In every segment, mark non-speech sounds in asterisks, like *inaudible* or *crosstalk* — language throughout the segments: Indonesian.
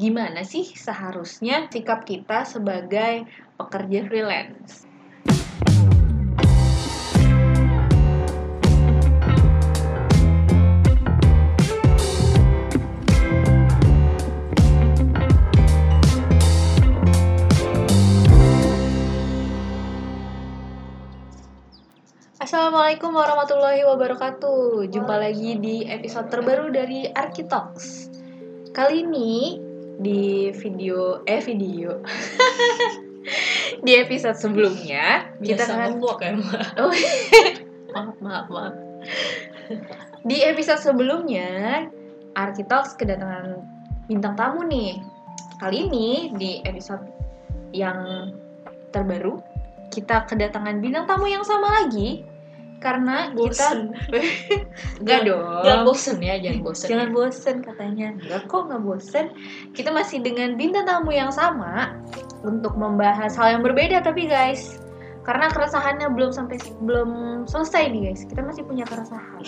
gimana sih seharusnya sikap kita sebagai pekerja freelance. Assalamualaikum warahmatullahi wabarakatuh. Jumpa lagi di episode terbaru dari Arkitox. Kali ini di video eh video *laughs* di episode sebelumnya kita Biasa akan ngeblok ya? Oh, maaf maaf maaf. Di episode sebelumnya Arkitox kedatangan bintang tamu nih. Kali ini di episode yang terbaru kita kedatangan bintang tamu yang sama lagi karena Bosen. *laughs* kita Enggak dong. Jangan bosen ya, jangan *laughs* bosen. Jangan bosen katanya. Enggak kok nggak bosen. Kita masih dengan bintang tamu yang sama untuk membahas hal yang berbeda tapi guys. Karena keresahannya belum sampai belum selesai nih guys. Kita masih punya keresahan.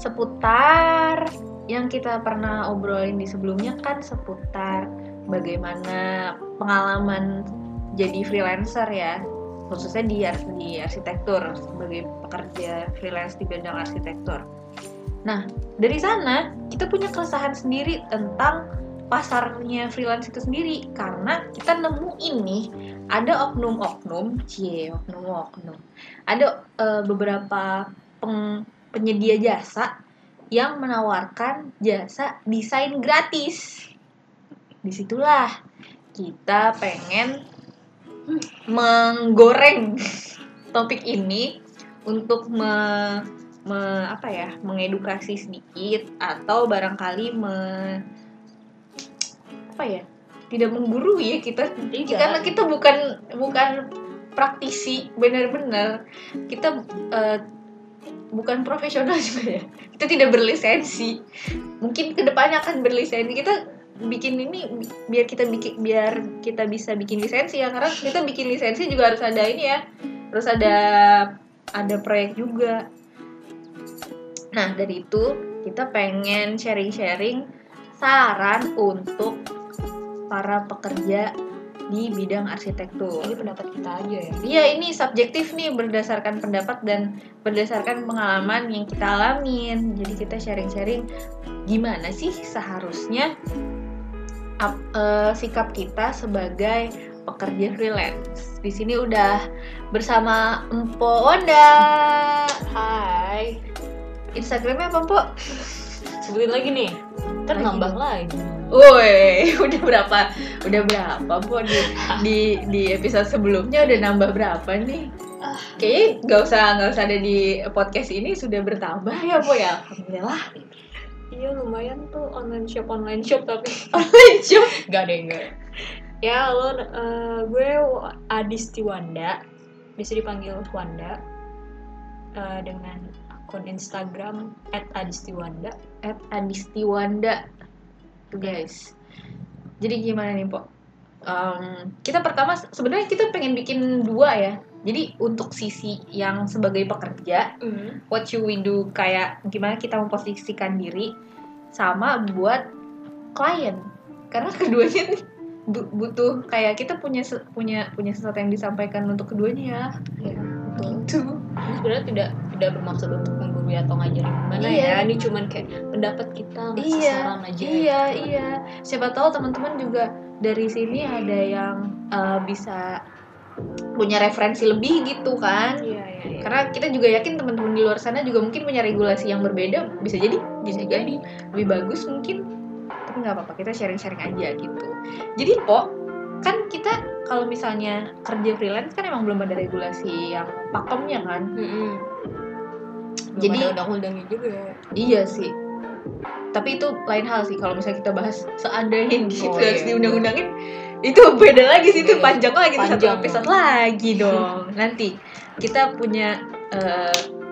Seputar yang kita pernah obrolin di sebelumnya kan seputar bagaimana pengalaman jadi freelancer ya khususnya di, di arsitektur sebagai pekerja freelance di bidang arsitektur. Nah, dari sana kita punya keresahan sendiri tentang pasarnya freelance itu sendiri karena kita nemuin nih ada oknum-oknum, cie oknum-oknum. Ada eh, beberapa peng- penyedia jasa yang menawarkan jasa desain gratis. Di situlah kita pengen menggoreng topik ini untuk me, me- apa ya mengedukasi sedikit atau barangkali me, apa ya tidak menggurui ya kita. Tidak. karena kita bukan bukan praktisi benar-benar. Kita eh, bukan profesional *laughs* juga ya. Kita tidak berlisensi. Mungkin ke depannya akan berlisensi. Kita bikin ini bi- biar kita bikin biar kita bisa bikin lisensi ya karena kita bikin lisensi juga harus ada ini ya harus ada ada proyek juga nah dari itu kita pengen sharing-sharing saran untuk para pekerja di bidang arsitektur Ini pendapat kita aja ya. Iya ini subjektif nih berdasarkan pendapat dan berdasarkan pengalaman yang kita alamin. Jadi kita sharing-sharing gimana sih seharusnya ap- eh, sikap kita sebagai pekerja freelance. Di sini udah bersama Empo Onda. Hai. Instagramnya apa Empo? Sebutin lagi nih. Kan Lagi. nambah lagi. Woi, *laughs* udah berapa? Udah berapa Empo di, di di episode sebelumnya udah nambah berapa nih? Ah. Kayaknya nggak usah nggak usah ada di podcast ini sudah bertambah ya Po ya. Alhamdulillah. Iya lumayan tuh online shop online shop tapi *laughs* Online shop. Gak deh enggak. Ya halo, eh, gue Adisti Wanda, bisa dipanggil Wanda eh, dengan akun Instagram @adistiwanda. Adistiwanda. Tuh guys. Jadi gimana nih Po? Em, kita pertama sebenarnya kita pengen bikin dua ya. Jadi untuk sisi yang sebagai pekerja, what you we do kayak gimana kita memposisikan diri sama buat klien karena *laughs* keduanya nih bu- butuh kayak kita punya punya punya sesuatu yang disampaikan untuk keduanya Ya, gitu Ini sebenarnya tidak tidak bermaksud untuk menggurui atau ngajarin gimana Iya. ya. Ini cuman kayak pendapat kita, iya saran aja. iya iya siapa tahu teman-teman juga dari sini ada yang eh, bisa punya referensi lebih gitu kan Iya, iya, iya. karena kita juga yakin teman-teman di luar sana juga mungkin punya regulasi yang berbeda bisa jadi bisa jadi lebih bagus mungkin tapi nggak apa-apa kita sharing-sharing aja gitu jadi po kan kita kalau misalnya kerja freelance kan emang belum ada regulasi yang pakemnya kan. Belum Jadi- undang-undangnya juga. iya sih tapi itu lain hal sih kalau misalnya kita bahas seandainya gitu Oh, harus iya. diundang-undangin itu beda lagi sih itu panjang lagi itu satu panjang. episode lagi dong. *laughs* Nanti kita punya eh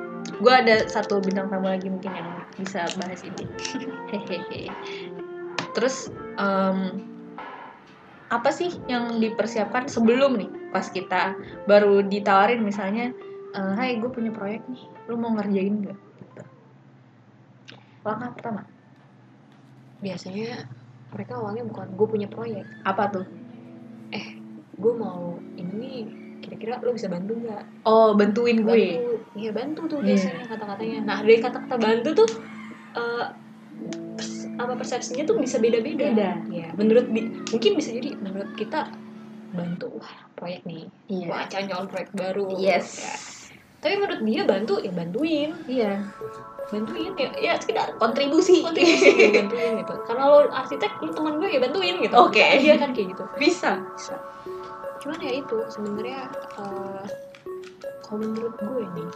gue ada satu bintang tamu lagi mungkin yang bisa bahas ini. *laughs* Hehehe. Terus em, apa sih yang dipersiapkan sebelum nih pas kita baru ditawarin misalnya eh, Hai gue punya proyek nih lu mau ngerjain nggak? Gitu. langkah pertama? Biasanya mereka awalnya bukan gue punya proyek. Apa tuh gue mau ini nih kira-kira lo bisa bantu nggak? Oh bantuin gue? Bantu. Iya bantu tuh Iya. biasanya kata-katanya. Nah dari kata-kata bantu tuh eh, pers- apa persepsinya tuh bisa beda-beda. Beda. ya menurut di- mungkin bisa jadi menurut kita bantu wah proyek nih. Iya. Wah nyolong proyek baru. Yes. Ya. tapi menurut dia bantu ya bantuin. Iya. Bantuin ya ya sekedar kontribusi. Kontribusi. *laughs* Ya, bantuin gitu. Karena lo arsitek lo teman gue ya bantuin gitu. Oke. dia kan kayak gitu. Bisa. Bisa cuman ya itu sebenarnya eh, kalau menurut gue nih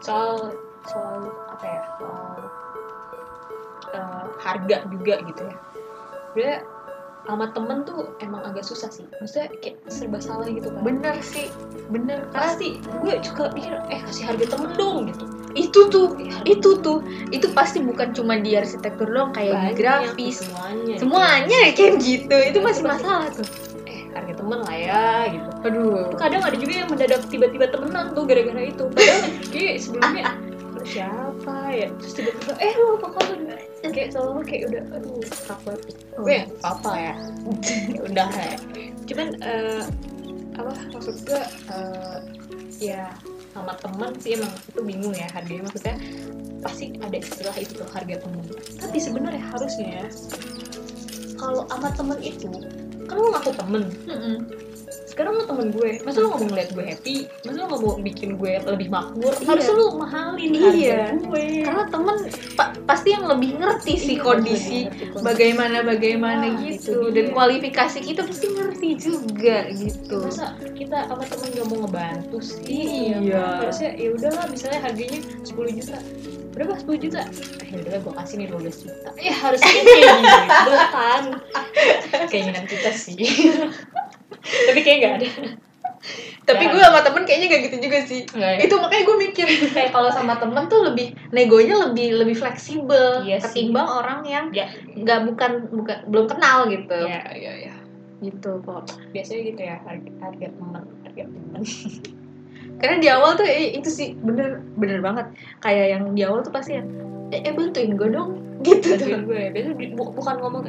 soal soal apa ya soal eh, harga juga gitu ya. Sebenarnya sama temen tuh emang agak susah sih. Maksudnya kayak serba salah gitu kan. Bener sih bener. Pasti gue juga mikir eh kasih harga temen dong gitu. Itu tuh harga itu tuh. Itu pasti bukan cuma di arsitektur doang kayak banyak, grafis. semuanya. Semuanya kayak gitu. Itu masih masalah tuh temen lah ya gitu. Aduh. Tuh kadang ada juga yang mendadak tiba-tiba temenan tuh gara-gara itu. Padahal kayak sebelumnya *laughs* "Lu siapa ya? Terus tiba-tiba eh lu apa kabar? Kayak selalu kayak udah aduh takut Oh. gue apa ya. *laughs* Ya udah ya. Cuman eh, apa maksud gue eh, ya sama teman sih emang itu bingung ya harganya. Maksudnya pasti ada istilah itu tuh harga teman tapi sebenarnya harusnya kalau sama temen itu kan lo ngaku temen. Mm-mm. sekarang lo temen gue. Masa lo nggak mau ngeliat gue happy? Masa lo nggak mau bikin gue lebih makmur? Iya. harusnya lo mahalin Iya. harga gue. Karena temen pa- pasti yang lebih ngerti sih Iya, kondisi ngerti bagaimana bagaimana gitu. dan kualifikasi kita pasti ngerti juga gitu. Masa kita sama temen gak mau ngebantu sih? Iya. Ya kan? harusnya ya udahlah misalnya harganya 10 juta berapa? 10 juta? Udah gue kasih nih 12 juta. Ya harusnya kayak gitu kan? *laughs* Keinginan kita sih. *laughs* Tapi kayak gak ada. Tapi Ya. gue sama temen kayaknya gak gitu juga sih. Ya? itu makanya gue mikir *laughs* kayak kalau sama temen tuh lebih negonya lebih lebih fleksibel Iya sih. ketimbang orang yang ya. nggak bukan bukan belum kenal gitu. Ya ya ya. Gitu kok. Biasanya gitu ya harga, harga temen harga temen karena di awal tuh eh, itu sih bener bener banget. Kayak yang di awal tuh pasti yang eh, eh bantuin gue dong. Gitu. Tuh gue biasanya di- bu- bukan ngomong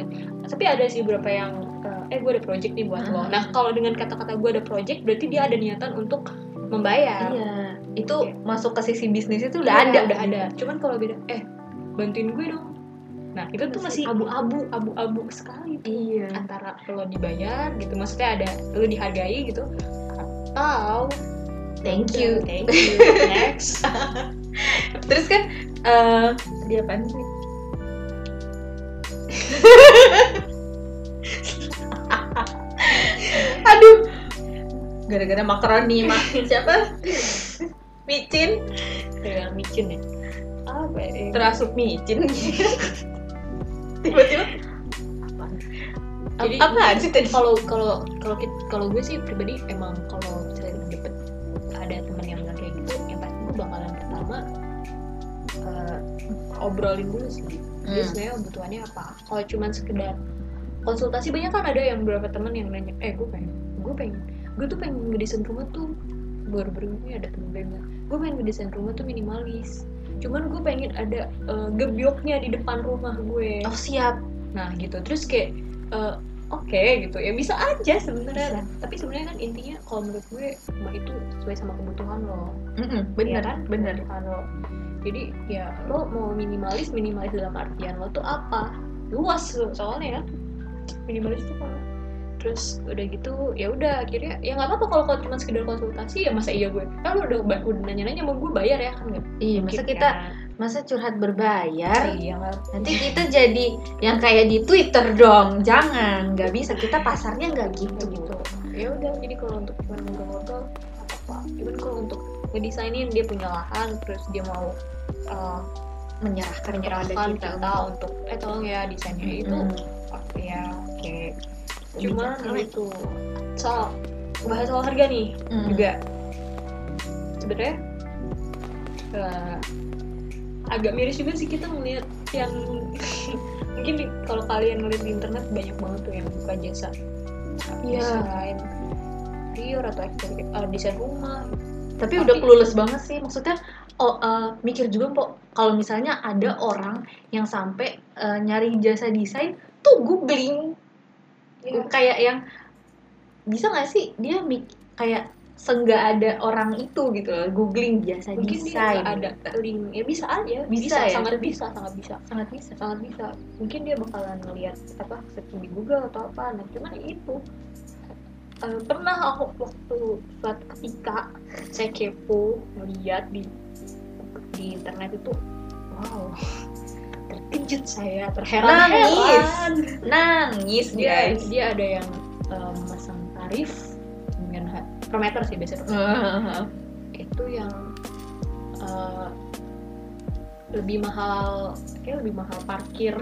tapi ada sih beberapa yang eh, eh gue ada project nih buat lo. Hmm. nah kalau dengan kata-kata gue ada project berarti dia ada niatan untuk membayar. Iya. Itu Iya. masuk ke sisi bisnis itu udah Iya, ada. udah ada. Cuman kalau beda eh bantuin gue dong. Nah itu tuh masih abu-abu abu-abu sekali tuh. Iya. Antara lo dibayar gitu maksudnya ada lo dihargai gitu atau thank you. thank you. *laughs* Next. *laughs* Terus kan eh dia apaan sih? *laughs* Aduh. Gara-gara makaroni mak siapa? Micin. Kayak micin ya? Apa ya? Terasup micin. Tiba-tiba. Jadi- apa sih tadi? kalau kalau kalau kalau gue sih pribadi emang kalau obrolin dulu sih. Dia Hmm. sebenarnya kebutuhannya apa? Kalau cuman sekedar konsultasi banyak kan ada yang beberapa teman yang nanya eh gue pengen gue pengen gue tuh pengen ngedesain rumah tuh. Baru-baru ini ada temen gue bilang gue pengen ngedesain rumah tuh minimalis. Cuman gue pengen ada eh, gebyoknya di depan rumah gue. Oh siap. Nah gitu. Terus kayak eh, oke gitu. Ya bisa aja sebenarnya. Tapi sebenarnya kan intinya kalau menurut gue rumah itu sesuai sama kebutuhan lo. Mm-mm, ya bener kan? bener. Kebutuhan lo jadi ya lo mau minimalis minimalis dalam artian lo tuh apa? Luas lo soalnya ya. Minimalis itu apa? Terus udah gitu ya udah akhirnya ya nggak apa-apa kalau kalau cuma sekedar konsultasi ya masa iya gue? Kan lo udah ba- udah nanya-nanya mau gue bayar ya kan nggak? Iya masa mungkin kita kan. masa curhat berbayar iya nanti kita jadi yang kayak di Twitter dong. Jangan nggak bisa. Kita pasarnya nggak gitu. gitu. Ya udah jadi kalau untuk cuma ngobrol-ngobrol apa cuman kalau untuk ngedesainin dia punya lahan terus dia mau uh, menyerahkan kepada kita, kita, untuk eh tolong ya desainnya itu Hmm. oh, ya oke cuman cakep. itu soal bahas soal harga nih Hmm. juga sebenarnya eh, agak miris juga sih kita ngeliat yang *laughs* mungkin kalau kalian ngeliat di internet banyak banget tuh yang buka jasa Iya. desain interior atau eksterior eh, desain rumah tapi Tapi- udah clueless banget sih maksudnya oh eh, mikir juga po kalau misalnya ada orang yang sampai eh, nyari jasa desain tuh googling Iya. kayak yang bisa nggak sih dia mik kayak senggak ada orang itu gitu loh. Googling jasa mungkin dia desain. nggak ada link. Ya bisa aja. Bisa ya? sangat bisa sangat bisa. Sangat bisa. Sangat bisa. Mungkin dia bakalan ngelihat apa searching di Google atau apa. Nah cuman itu eh, pernah aku waktu suatu ketika saya kepo melihat di di internet itu wow terkejut saya terheran-heran nangis. dia guys. dia ada yang eh, memasang tarif dengan per meter sih biasanya. Per meter. itu yang eh, lebih mahal kayak lebih mahal parkir.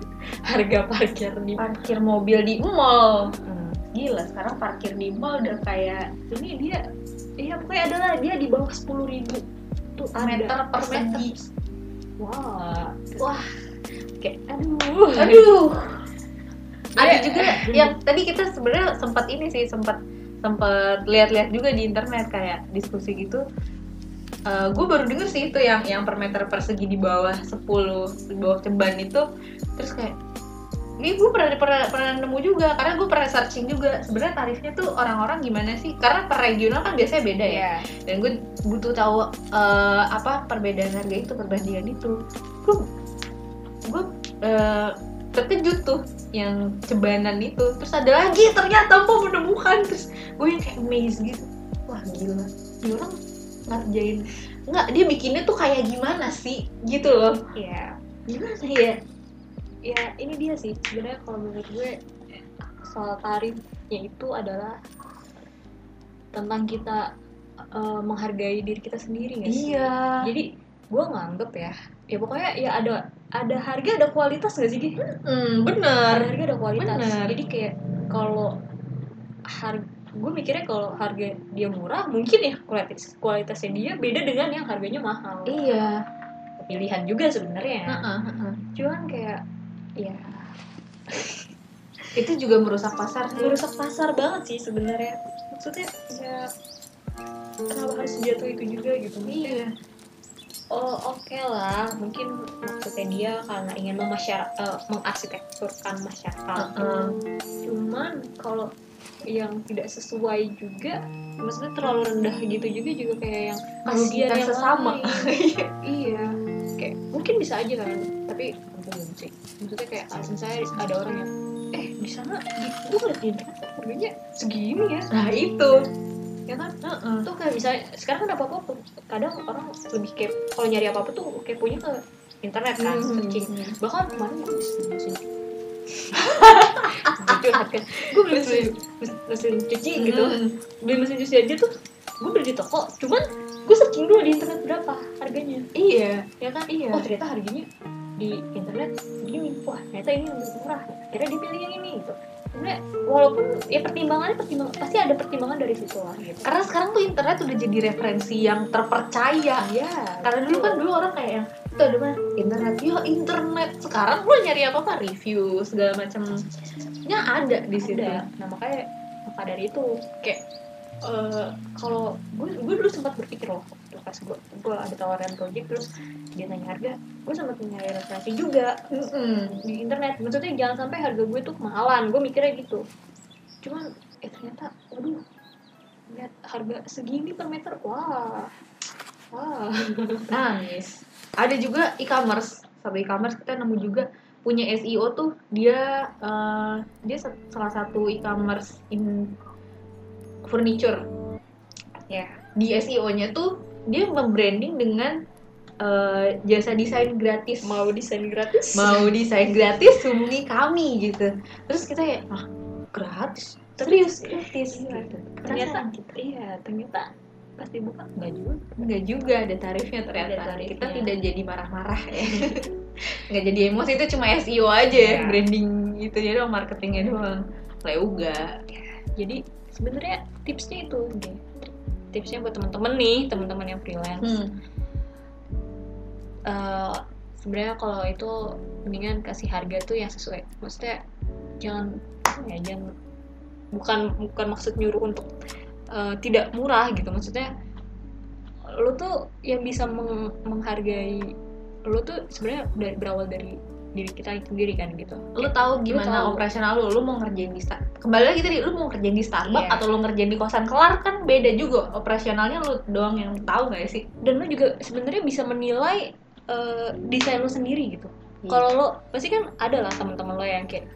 *laughs* Harga parkir di parkir mobil di mall. Hmm. gila sekarang parkir di mall udah kayak ini dia iya pokoknya adalah dia di bawah sepuluh ribu tuh ada. Meter persegi wah. Wah. Kayak aduh. Aduh. Ada Dia- juga yang tadi kita sebenarnya sempat ini sih sempat sempat lihat-lihat juga di internet kayak diskusi gitu. Gue baru denger sih itu yang yang per meter persegi di bawah 10 di bawah ceban itu. Terus kayak ini gue pernah, pernah pernah nemu juga karena gue pernah searching juga. Sebenarnya tarifnya tuh orang-orang gimana sih? Karena per regional kan biasanya beda ya. Ya dan gue butuh tahu eh, apa perbedaan harga itu perbandingan itu. Gue gue eh, terkejut tuh yang cebanan itu. Terus ada lagi ternyata mau menemukan. Terus gue yang kayak amazed gitu. Wah gila. Dia orang ngerjain. Nggak dia bikinnya tuh kayak gimana sih? Gitu loh. Ya gimana ya ya ini dia sih. Sebenarnya kalau menurut gue soal tarifnya itu adalah tentang kita eh, menghargai diri kita sendiri sih? Iya. Jadi gue nganggep ya ya pokoknya ya ada ada harga ada kualitas nggak sih hmm, ada bener harga ada kualitas. Bener. jadi kayak kalau harga gue mikirnya kalau harga dia murah mungkin ya kualitas kualitasnya dia beda dengan yang harganya mahal. Iya. Pilihan juga sebenarnya. Heeh, heeh. cuman kayak ya itu juga merusak pasar sih. Merusak pasar banget sih sebenarnya. Maksudnya ya kenapa harus jatuh itu juga gitu? Maksudnya, iya. Oh oke lah. Mungkin maksudnya dia karena ingin memasyar eh, mengarsitekturkan masyarakat. Heeh. cuman kalau yang tidak sesuai juga maksudnya terlalu rendah gitu juga juga kayak yang kasihan Merugikan yang sesama. *laughs* iya kayak mungkin bisa aja kan tapi belum sih maksudnya kayak kalau misalnya ada orang yang eh di sana gue ngeliat di internet harganya segini ya. Nah itu. Ya kan? Heeh. tuh kayak misalnya sekarang kan apa apa kadang orang lebih kayak kalau nyari apa apa tuh kayak punya ke internet kan Hmm. searching. Bahkan kemarin gue *laughs* curhat kan. Gue beli mesin, mesin cuci gitu. Hmm. beli mesin cuci aja tuh gue beli di toko. Cuman searching dulu di internet berapa harganya? Iya. Ya kan? Iya. oh ternyata harganya di internet segini. Wah ternyata ini lebih murah. Akhirnya dipilih yang ini gitu. Sebenarnya walaupun ya pertimbangannya pertimbangan pasti ada pertimbangan dari situ lah gitu. Karena sekarang tuh internet udah jadi referensi yang terpercaya. Iya. karena dulu kan dulu orang kayak yang tuh ada mana? Internet. Ya internet. Sekarang lu nyari apa apa review segala macamnya ada di situ. Ada. Nah makanya maka dari itu? Kayak eh, kalau gue gue dulu sempat berpikir loh pas gue gue ada tawaran project terus dia tanya harga gue sempat nyari referensi juga Mm-mm. di internet. Maksudnya jangan sampai harga gue tuh kemahalan gue mikirnya gitu. Cuman eh ternyata waduh lihat harga segini per meter wah wah. *laughs* Nangis. Ada juga e-commerce. Satu e-commerce kita nemu juga punya SEO tuh dia eh, dia sa- salah satu e-commerce in furniture. Ya. Di SEO-nya tuh dia membranding dengan eh, jasa desain gratis mau desain gratis mau desain gratis hubungi kami gitu terus kita ya ah gratis serius gratis Iya. gitu. ternyata kita. iya ternyata pasti buka enggak juga Enggak juga ada tarifnya ternyata. Ada tarifnya. Kita tidak jadi marah-marah ya. *laughs* Enggak jadi emosi itu cuma SEO aja ya, Iya. branding gitu ya doang, marketingnya doang. Leuga. jadi sebenarnya tipsnya itu deh tipsnya buat teman-teman nih teman-teman yang freelance. Hmm. Eh, sebenarnya kalau itu mendingan kasih harga tuh yang sesuai. Maksudnya jangan ya jangan bukan bukan maksud nyuruh untuk eh, tidak murah gitu. Maksudnya lu tuh yang bisa meng- menghargai lu tuh sebenarnya dari berawal dari diri kita sendiri kan gitu. Lu tahu gimana tahu. operasional lu? Lu mau ngerjain di Star kembali lagi tadi lu mau ngerjain di Starbucks Iya. atau lu ngerjain di kosan kelar kan beda juga. Operasionalnya lu doang yang tahu nggak sih? Dan lu juga sebenarnya bisa menilai eh, desain lu sendiri gitu. Iya. kalau lo pasti kan ada lah teman-teman lo yang kayak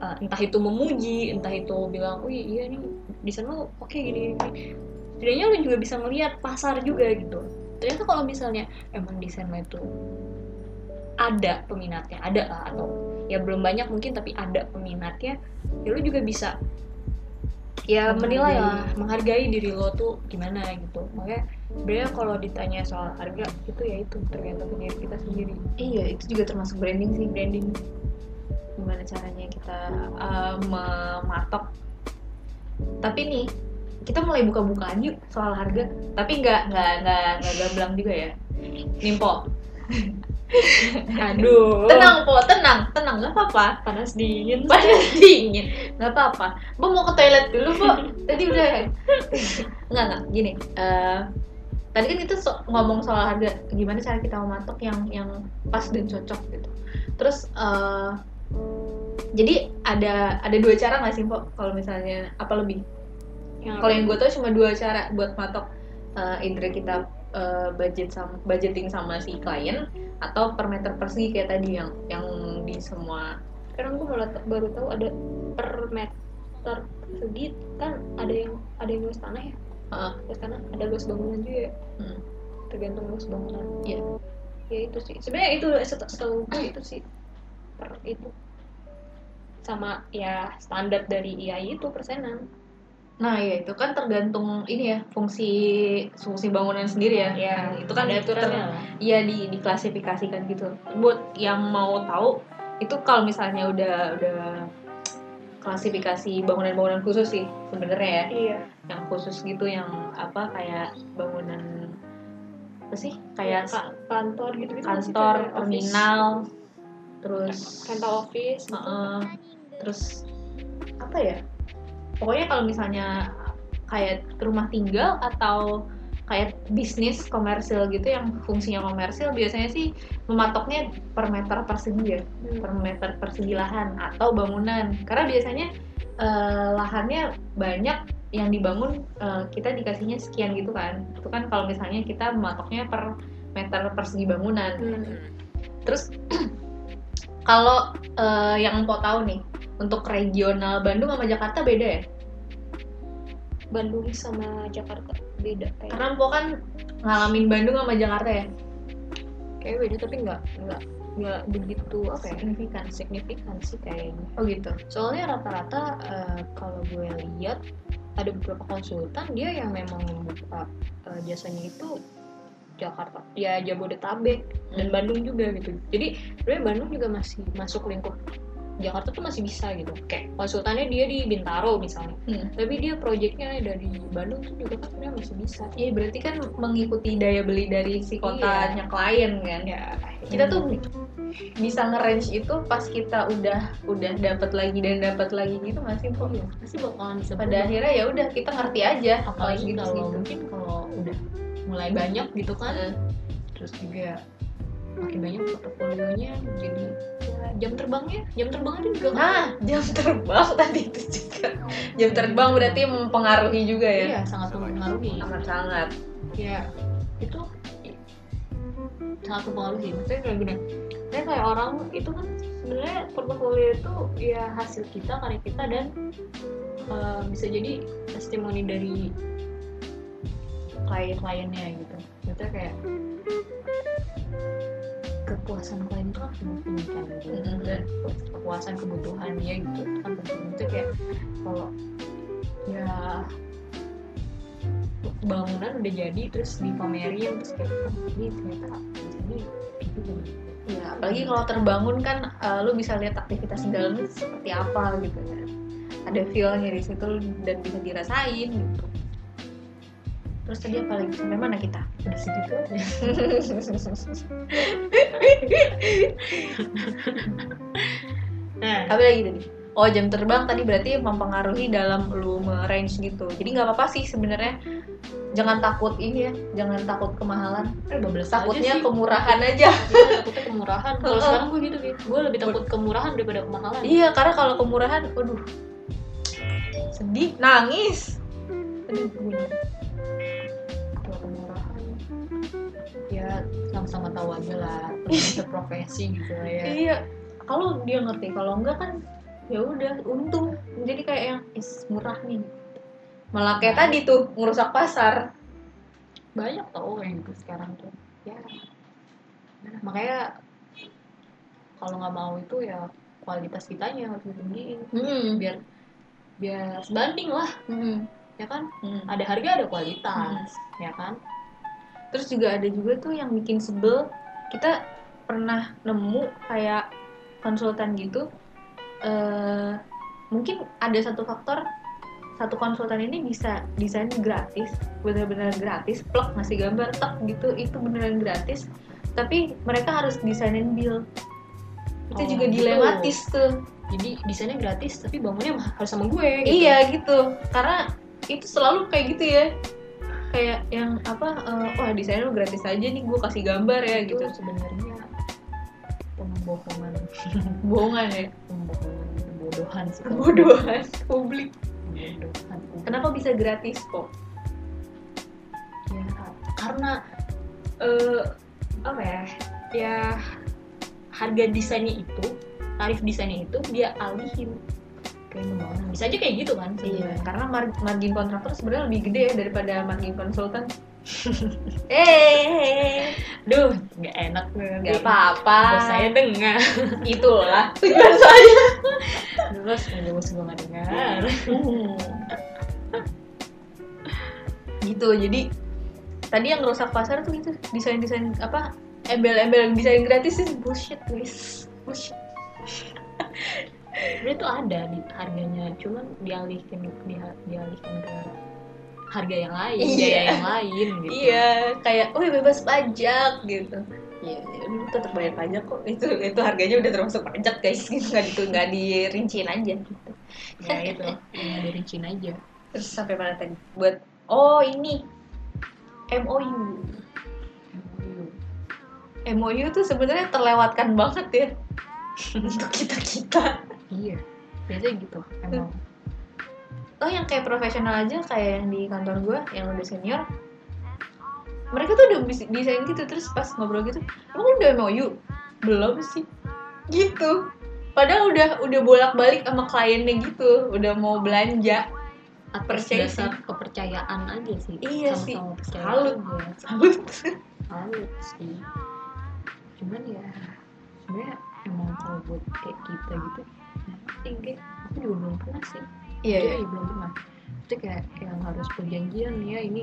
eh, entah itu memuji entah itu bilang wih iya nih desain lo oke gini gini setidaknya lo juga bisa ngelihat pasar juga gitu. Ternyata kalau misalnya emang desain lo itu ada peminatnya ada lah atau ya belum banyak mungkin tapi ada peminatnya ya lo juga bisa ya menilai lah menghargai diri lo tuh gimana gitu. Makanya sebenarnya kalau ditanya soal harga itu ya itu tergantung diri kita sendiri. Iya itu juga termasuk branding sih. Branding. Gimana caranya kita uh, mematok. Tapi nih kita mulai buka-bukaan yuk soal harga. Tapi nggak nggak nggak nggak gamblang juga ya. Nimpo *laughs* aduh. Tenang po. Tenang. Tenang. Nggak apa-apa. Panas dingin. Panas *laughs* dingin. Nggak apa-apa. Bu mau ke toilet dulu bu. *laughs* Tadi udah. Nggak nggak. Gini eh, tadi kan kita so- ngomong soal harga. Gimana cara kita mematok yang yang pas dan cocok gitu. Terus eh, jadi ada ada dua cara nggak sih po? Kalau misalnya apa lebih? Kalau yang gue tau cuma dua cara buat matok uh, either kita uh, budget sama budgeting sama si klien atau per meter persegi kayak tadi yang yang di semua. Sekarang gue t- baru tahu ada per meter persegi kan ada yang ada yang luas tanah ya? Heeh. luas tanah ada luas bangunan juga ya? Hmm. tergantung luas bangunan. Iya. ya itu sih. Sebenarnya itu set- setahu gue itu sih per itu. Sama ya standar dari IAI itu persenan Nah ya itu kan tergantung ini ya fungsi fungsi bangunan sendiri ya. ya itu kan aturannya Iya di diklasifikasikan gitu. Buat yang mau tahu itu kalau misalnya udah udah klasifikasi bangunan-bangunan khusus sih sebenarnya ya. iya Yang khusus gitu yang apa kayak bangunan apa sih? Kayak Ka- kantor gitu gitu kantor, terminal, terus rental office gitu. Terus apa ya pokoknya kalau misalnya kayak rumah tinggal atau kayak bisnis komersil gitu yang fungsinya komersil biasanya sih mematoknya per meter persegi ya Hmm. per meter persegi lahan atau bangunan karena biasanya eh, lahannya banyak yang dibangun eh, kita dikasihnya sekian gitu kan itu kan kalau misalnya kita mematoknya per meter persegi bangunan Hmm. Terus *clears throat* kalau eh, yang Empok tahu nih, untuk regional Bandung sama Jakarta beda ya? Bandung sama Jakarta beda kayak Karena Empok kan ngalamin Bandung sama Jakarta ya? kayak beda tapi nggak nggak nggak begitu apa ya Signifikan. signifikan sih kayaknya Oh gitu. soalnya rata-rata eh, kalau gue lihat ada beberapa konsultan dia yang memang membuka eh, jasanya itu Jakarta ya Jabodetabek dan Hmm. Bandung juga gitu jadi sebenarnya Bandung juga masih masuk lingkup Jakarta tuh masih bisa gitu kayak konsultannya dia di Bintaro misalnya Hmm. tapi dia proyeknya dari Bandung tuh juga kan sebenarnya masih bisa Iya berarti kan mengikuti daya beli dari si kotanya klien kan? ya Kita tuh bisa nge-range itu pas kita udah udah dapat lagi dan dapat lagi gitu nggak sih Empok? Iya, pasti bakalan bisa Pada berubah. akhirnya ya udah kita ngerti aja apalagi gitu kalau gitu. mungkin kalau udah mulai banyak gitu kan terus juga makin banyak portofolionya jadi ya, jam terbangnya? Jam terbangnya juga kan Nah, jam terbang *laughs* tadi itu juga. Jam terbang berarti mempengaruhi juga ya? iya sangat mempengaruhi. Amat sangat. ya itu sangat mempengaruhi. Maksudnya kayak gini. Saya kayak orang itu kan sebenarnya portofolio itu ya hasil kita karya kita dan eh, bisa jadi testimoni dari klien kliennya gitu. Maksudnya kayak kepuasan klien itu kan kan gitu Mm-mm. dan kepuasan kebutuhan dia gitu itu kan penting itu kayak kalau ya bangunan udah jadi terus dipamerin terus kayak oh, ini ternyata di sini itu Ya, apalagi kalau terbangun kan eh, lu bisa lihat aktivitas di dalamnya seperti apa gitu ya. Ada feel-nya di situ dan bisa dirasain gitu. Terus tadi apa lagi? Sampai mana kita? udah segitu aja *laughs* nah. Apa lagi tadi? Oh jam terbang tadi berarti mempengaruhi dalam lu range gitu. Jadi nggak apa-apa sih sebenarnya. Jangan takut ini ya jangan takut kemahalan. Eh takutnya aja sih. kemurahan aja. Iya, takutnya kemurahan. Kalau *laughs* sekarang gue gitu gitu gue lebih takut kemurahan daripada kemahalan. Iya karena kalau kemurahan waduh. Sedih nangis. Aduh gue kalau kemurahan. Ya sama-sama tahu aja lah. Itu *laughs* profesi gitu lah ya. Iya. Kalau dia ngerti kalau enggak kan ya udah untung. Jadi kayak yang is murah nih. Malah kayak tadi tuh ngerusak pasar. Banyak tau yang gitu sekarang tuh. Ya. Makanya kalau nggak mau itu ya kualitas kitanya harus ditinggiin. Hmm. biar biar sebanding lah. Hmm. ya kan? Hmm. ada harga ada kualitas. Ya kan terus juga ada juga tuh yang bikin sebel kita pernah nemu kayak konsultan gitu eh mungkin ada satu faktor satu konsultan ini bisa desain gratis benar-benar gratis plek ngasih gambar tek gitu itu beneran gratis tapi mereka harus desainin bill itu Oh, juga gitu. dilematis tuh jadi desainnya gratis tapi bangunnya harus sama gue gitu. iya gitu karena itu selalu kayak gitu ya kayak yang apa eh, wah desainnya lu gratis aja nih gue kasih gambar ya itu gitu sebenarnya pembohongan. *laughs* Bohongan ya? Pembohongan kebodohan sih. Kebodohan publik. Kebodohan kenapa bisa gratis kok? Ya karena eh apa ya ya harga desainnya itu tarif desainnya itu dia alihin pembangunan bisa aja kayak gitu kan sebenarnya. karena mar- margin kontraktor sebenarnya lebih gede ya daripada margin konsultan. *laughs* Eh. Duh nggak enak. Nggak apa-apa. Saya dengar. Itulah. *laughs* Tujuan saya. Terus bos gue nggak dengar. Hmm. *laughs* gitu jadi tadi yang ngerusak pasar tuh gitu desain desain apa embel-embel desain gratis itu bullshit guys bullshit sebenarnya tuh ada di harganya cuman dialihkan di, dialihkan ke harga yang lain Iya. biaya yang lain gitu iya kayak oh bebas pajak gitu Iya, lu tetap bayar pajak kok. Itu itu harganya udah termasuk pajak guys. *laughs* Nggak itu nggak dirinciin aja. Gitu. ya itu yang dirincin aja Terus sampai mana tadi? Buat oh ini MOU. MOU tuh sebenarnya terlewatkan banget ya *laughs* untuk kita kita. Iya biasanya gitu emang Oh yang kayak profesional aja kayak yang di kantor gue yang udah senior. Mereka tuh udah desain gitu terus pas ngobrol gitu, emang udah MOU? Belum sih. Gitu. Padahal udah udah bolak-balik sama kliennya gitu, udah mau belanja. atas Percaya dasar kepercayaan aja sih Iya sih. sama-sama percaya Salut. Salut. salut sih cuman ya sebenarnya emang kalau buat kayak kita gitu kayak aku juga belum pernah sih. Iya, iya. ya belum pernah itu kayak yang harus perjanjian ya ini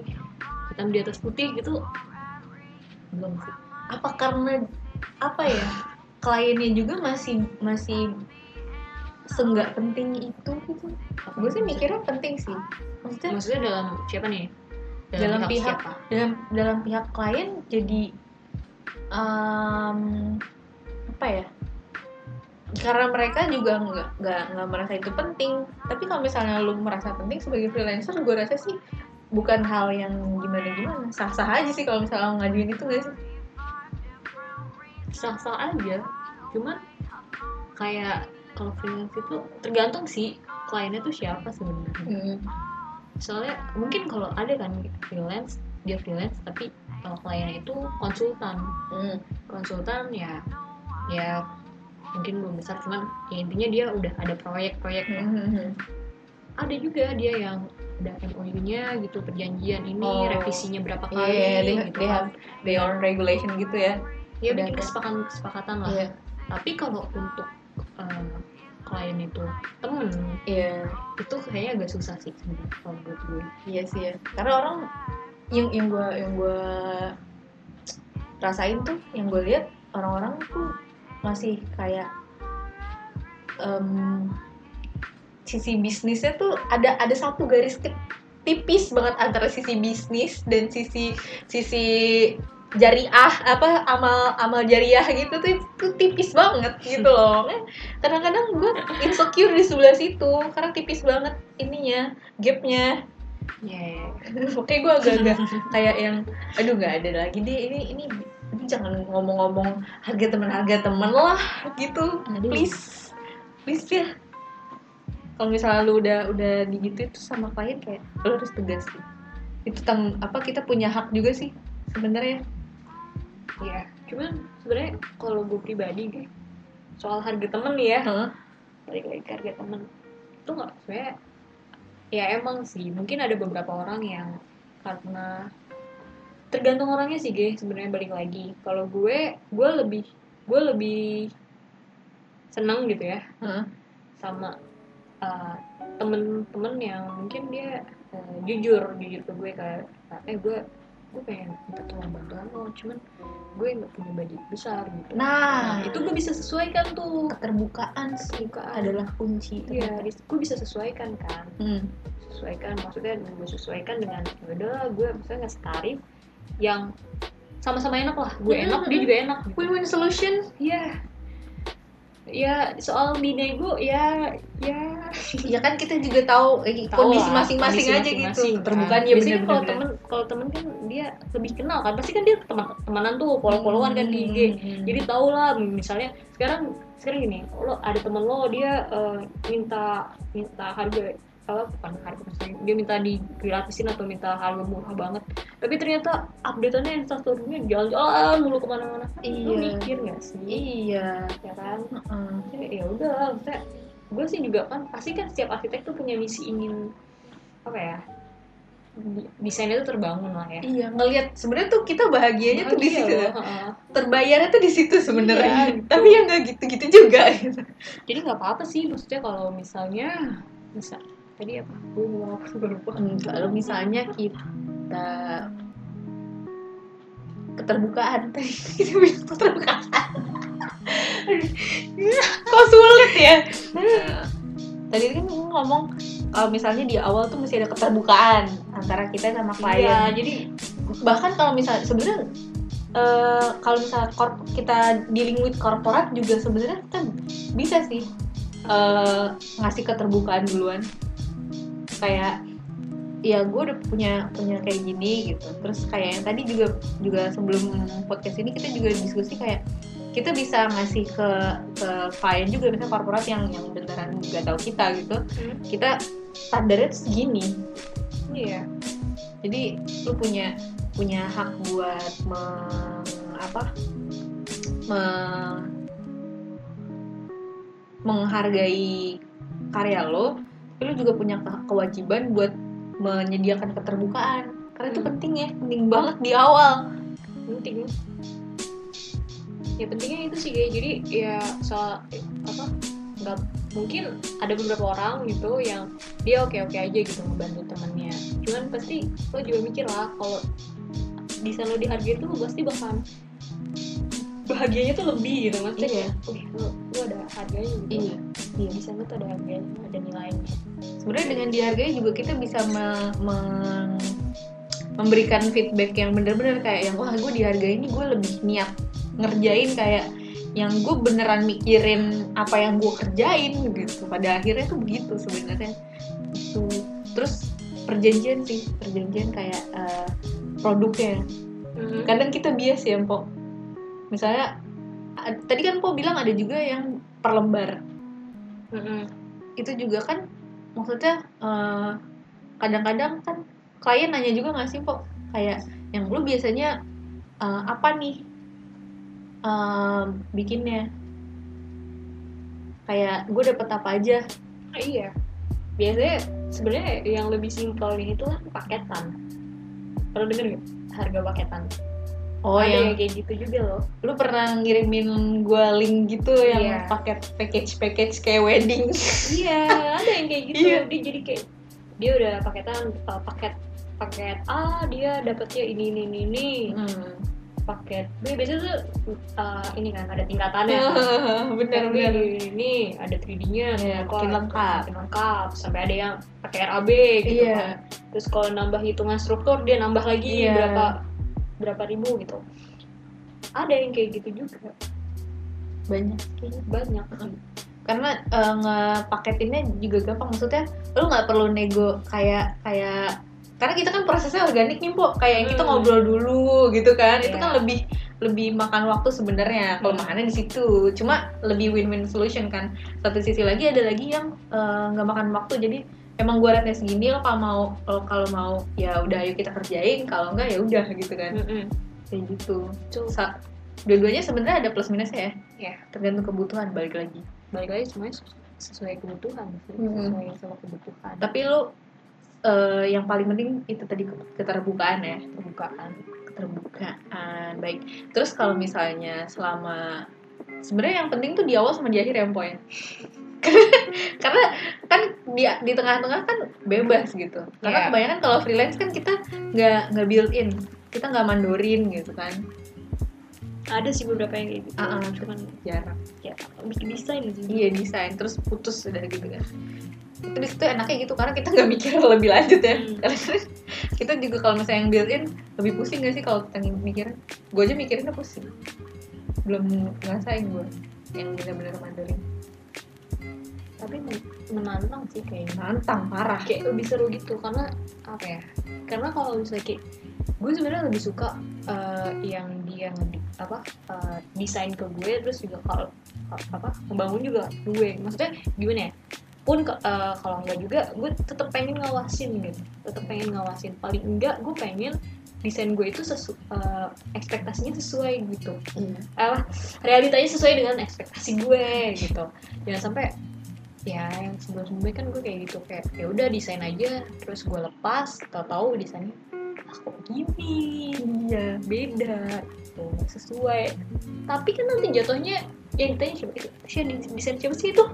hitam di atas putih gitu. Belum sih. Apa karena apa ya kliennya juga masih masih senggak penting itu gitu? Gue sih mikirnya penting sih. Maksudnya maksudnya dalam siapa nih? Dalam pihak- siapa? dalam dalam pihak klien jadi em, apa ya karena mereka juga nggak nggak nggak merasa itu penting. Tapi kalau misalnya lu merasa penting sebagai freelancer gue rasa sih bukan hal yang gimana gimana sah sah aja sih kalau misalnya ngajuin itu nggak sih? Sah-sah aja. Cuman kayak kalau freelance itu tergantung sih kliennya tuh siapa sebenarnya. Soalnya mungkin kalau ada kan freelance dia freelance tapi kalau kliennya itu konsultan. Hmm. konsultan ya ya mungkin belum besar cuman ya intinya dia udah ada proyek-proyek ya. Hmm. ada juga dia yang ada MOU-nya gitu perjanjian ini Oh. revisinya berapa Iya, kali they, gitu they kan. have their own regulation gitu ya. ya udah kesepakatan kesepakatan lah Iya. tapi kalau untuk eh, klien itu temen Iya, itu kayaknya agak susah sih sebenarnya kalau buat gue iya sih ya. Karena orang yang yang gue yang gue rasain tuh, yang gue lihat orang-orang tuh masih kayak em, sisi bisnisnya tuh ada ada satu garis tipis banget antara sisi bisnis dan sisi sisi jariah apa amal amal jariah gitu tuh itu tipis banget gitu *laughs* loh kadang-kadang gue insecure di sebelah situ karena tipis banget ininya gapnya yeah. *laughs* Makanya gue agak-agak kayak yang aduh nggak ada lagi deh ini ini ini jangan ngomong-ngomong harga teman harga teman lah gitu. Aduh. please. Please ya. Kalau misalnya lu udah udah digitu itu sama klien kayak lu harus tegas sih. Itu tang apa kita punya hak juga sih sebenarnya. Iya, cuman sebenarnya kalau gue pribadi gue soal harga temen ya, Heeh. balik lagi ke harga temen. Itu nggak sebenarnya ya emang sih. Mungkin ada beberapa orang yang karena tergantung orangnya sih gue sebenarnya balik lagi. Kalau gue gue lebih gue lebih seneng gitu ya. Heeh. sama uh, temen-temen yang mungkin dia uh, jujur jujur ke gue kayak eh gue gue pengen minta tolong bantuan lo cuman gue nggak punya budget besar gitu. Nah. Itu gue bisa sesuaikan tuh. Keterbukaan sih. Keterbukaan. adalah kunci Iya, gue bisa sesuaikan kan. Hmm. sesuaikan maksudnya gue sesuaikan dengan ya udahlah gue misalnya ngasih tarif yang sama-sama enak lah gue Hmm. enak dia juga enak gitu. win-win solution Iya ya soal di nego ya ya *laughs* ya kan kita juga tahu eh, kondisi masing-masing aja masing-masing, gitu kan. keterbukaan ya biasanya kalau temen kalau temen kan dia lebih kenal kan pasti kan dia teman temanan tuh follow-followan kan di IG Hmm. jadi tau lah misalnya sekarang sekarang gini lo ada temen lo dia eh, minta minta harga apa bukan harga dia minta di gratisin atau minta harga murah banget tapi ternyata updateannya instastorynya jalan-jalan mulu ke mana-mana Iya. mikir gak sih iya ya kan Heeh. ya, ya udah maksudnya gue sih juga kan pasti kan setiap arsitek tuh punya misi ingin apa ya desainnya tuh terbangun lah ya Iya, ngelihat sebenarnya tuh kita bahagianya tuh di Bahagia situ. loh. Terbayarnya tuh di situ sebenarnya. Iya, gitu. Tapi ya nggak gitu-gitu juga gitu. jadi nggak apa-apa sih maksudnya kalau misalnya bisa tadi apa gue mau apa gue lupa Kalau misalnya kita keterbukaan tadi *laughs* kita bilang keterbukaan. Kok sulit ya? Tadi kan gue ngomong kalau misalnya di awal tuh mesti ada keterbukaan antara kita sama klien. iya jadi bahkan kalau misalnya sebenarnya eh, kalau misalnya korp- kita dealing with korporat juga sebenarnya kita bisa sih eh, ngasih keterbukaan duluan kayak ya gue udah punya punya kayak gini gitu. Terus kayak yang tadi juga juga sebelum podcast ini kita juga diskusi kayak kita bisa ngasih ke ke klien juga misalnya korporat yang yang beneran nggak tahu kita gitu. Hmm. kita standarnya tuh segini. Iya. Jadi lu punya punya hak buat meng, apa meng- menghargai karya lo tapi lu juga punya ke- kewajiban buat menyediakan keterbukaan. Karena itu Hmm. penting ya penting banget di awal. Penting. Ya pentingnya itu sih kayak jadi ya soal apa nggak mungkin ada beberapa orang gitu yang dia oke oke aja gitu ngebantu temennya. Cuman pasti lo juga mikir lah kalau desain lo dihargai tuh pasti bakal bahagianya tuh lebih gitu maksudnya Iya. kayak, wih lo, lo ada harganya gitu iya. Iya desain lo tuh ada harganya ada nilainya. Sebenarnya dengan dihargai juga kita bisa me- meng- memberikan feedback yang bener-bener kayak yang wah gue dihargai ini gue lebih niat ngerjain kayak yang gue beneran mikirin apa yang gue kerjain gitu. Pada akhirnya tuh begitu sebenarnya. Itu terus perjanjian sih perjanjian kayak eh, produknya. Mhm. kadang kita bias ya Mpok misalnya tadi kan Mpok bilang ada juga yang per lembar Mhm. itu juga kan maksudnya eh, kadang-kadang kan klien nanya juga nggak sih kok kayak yang lu biasanya eh, apa nih eh, bikinnya? Kayak gue dapet apa aja? Ah, iya. Biasanya sebenarnya yang lebih simpel itu kan paketan. Pernah denger harga paketan oh ada yang yang kayak gitu juga loh lu pernah ngirimin gue link gitu yang Iya. paket package package kayak wedding iya ada yang kayak gitu Iya. dia jadi kayak dia udah paketan uh, paket paket A dia dapetnya ini ini ini, ini. hmm. paket B biasanya tuh uh, ini kan ada tingkatannya *laughs* bener Paket B bener ini, ini ada 3D-nya Iya, makin lengkap. makin lengkap sampai ada yang pakai RAB gitu Iya. kan. terus kalau nambah hitungan struktur dia nambah lagi Iya. berapa berapa ribu gitu. Ada yang kayak gitu juga. Banyak. Sih banyak. Sih karena eh, ngepaketinnya juga gampang. Maksudnya lu nggak perlu nego kayak kayak karena kita kan prosesnya organik nih po kayak yang kita Hmm. ngobrol dulu gitu kan. Itu Iya. kan lebih lebih makan waktu sebenarnya. Hmm. kelemahannya di situ. Cuma lebih win-win solution kan. Satu sisi lagi ada lagi yang eh, nggak makan waktu. Jadi emang gua rate segini lo kalau mau lo kalau mau ya udah ayo kita kerjain kalau enggak ya udah gitu kan. Mm-mm. kayak gitu. Sa- dua-duanya sebenarnya ada plus minusnya ya? Ya tergantung kebutuhan balik lagi. Balik lagi semuanya ses- sesuai kebutuhan sesuai sama kebutuhan. Tapi lu eh, yang paling penting itu tadi ke- keterbukaan ya? Kebukaan keterbukaan baik. Terus kalau misalnya selama sebenarnya yang penting tuh di awal sama di akhir ya poin *laughs* karena kan di di tengah-tengah kan bebas gitu. Karena Iya. kebanyakan kalau freelance kan kita nggak nggak build in. Kita nggak mandorin gitu kan. Ada sih beberapa yang kayak gitu. Ah, ah. cuman jarang. ya bikin desain sih. Iya desain. Terus putus udah gitu kan. Itu di situ enaknya gitu karena kita nggak mikir *laughs* lebih lanjut ya. Hmm. karena *laughs* kita juga kalau misalnya yang built in lebih pusing gak sih kalau kita mikir gue aja mikirinnya pusing. Belum ngerasain gue yang benar-benar mandarin tapi men- menantang sih kayaknya nantang parah. Kayak lebih seru gitu karena apa ya? Karena kalau misalnya kayak gue sebenarnya lebih suka eh, yang dia ngedi apa eh, desain ke gue terus juga kalau apa ngebangun juga gue. Maksudnya gimana ya? Pun eh, kalau enggak juga gue tetap pengen ngawasin gitu. Tetap pengen ngawasin. Paling enggak gue pengen desain gue itu sesu eh, ekspektasinya sesuai gitu. Iya. Apa? Realitanya sesuai dengan ekspektasi gue gitu. Jangan sampai ya yang sebelum sebelumnya kan gue kayak gitu kayak ya udah desain aja. Terus gue lepas tau tahu desainnya ah kok gini? Iya beda. Gitu sesuai. Tapi kan nanti jatuhnya yang ditanya siapa itu? Siapa desain siapa sih itu?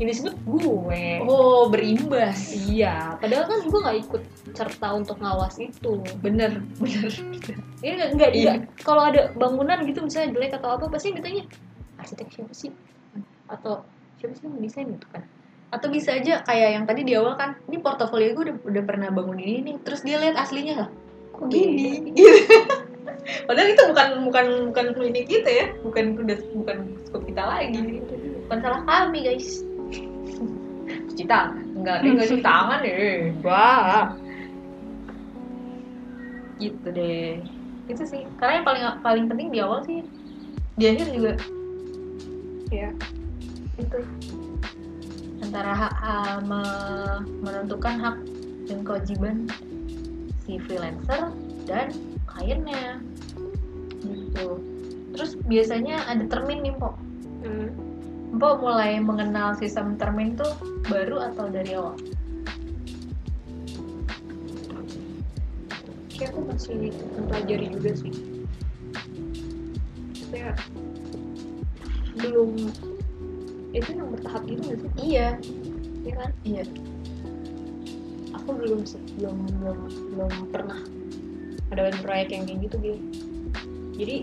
Yang disebut gue. Oh berimbas. Iya padahal kan gue nggak ikut serta untuk ngawas itu. Bener bener. Ini enggak, enggak, Iya. Kalau ada bangunan gitu misalnya jelek atau apa pasti yang ditanya arsitek siapa sih? Atau siapa sih yang mendesain gitu kan? atau bisa aja kayak yang tadi di awal kan ini portofolio gue udah, udah pernah bangun ini nih. Terus dia lihat aslinya lah. Kok gini? *laughs* Gitu. Padahal itu bukan bukan bukan klinik kita ya. Bukan udah bukan skop kita lagi. Bukan salah kami guys. Cuci tangan. Enggak dia nggak cuci tangan deh Wah. gitu deh. Itu sih. Karena yang paling paling penting di awal sih di akhir juga. Ya. Itu. Antara hak me- menentukan hak dan kewajiban si freelancer dan kliennya. Gitu. Terus biasanya ada termin nih Mpok Hmm. Mpok mulai mengenal sistem termin tuh baru atau dari awal? Kayak aku masih mempelajari juga sih. Kayak belum itu yang bertahap gitu nggak sih? iya Iya kan? iya Aku belum sih, belum belum belum pernah ada proyek yang kayak gitu gitu. Jadi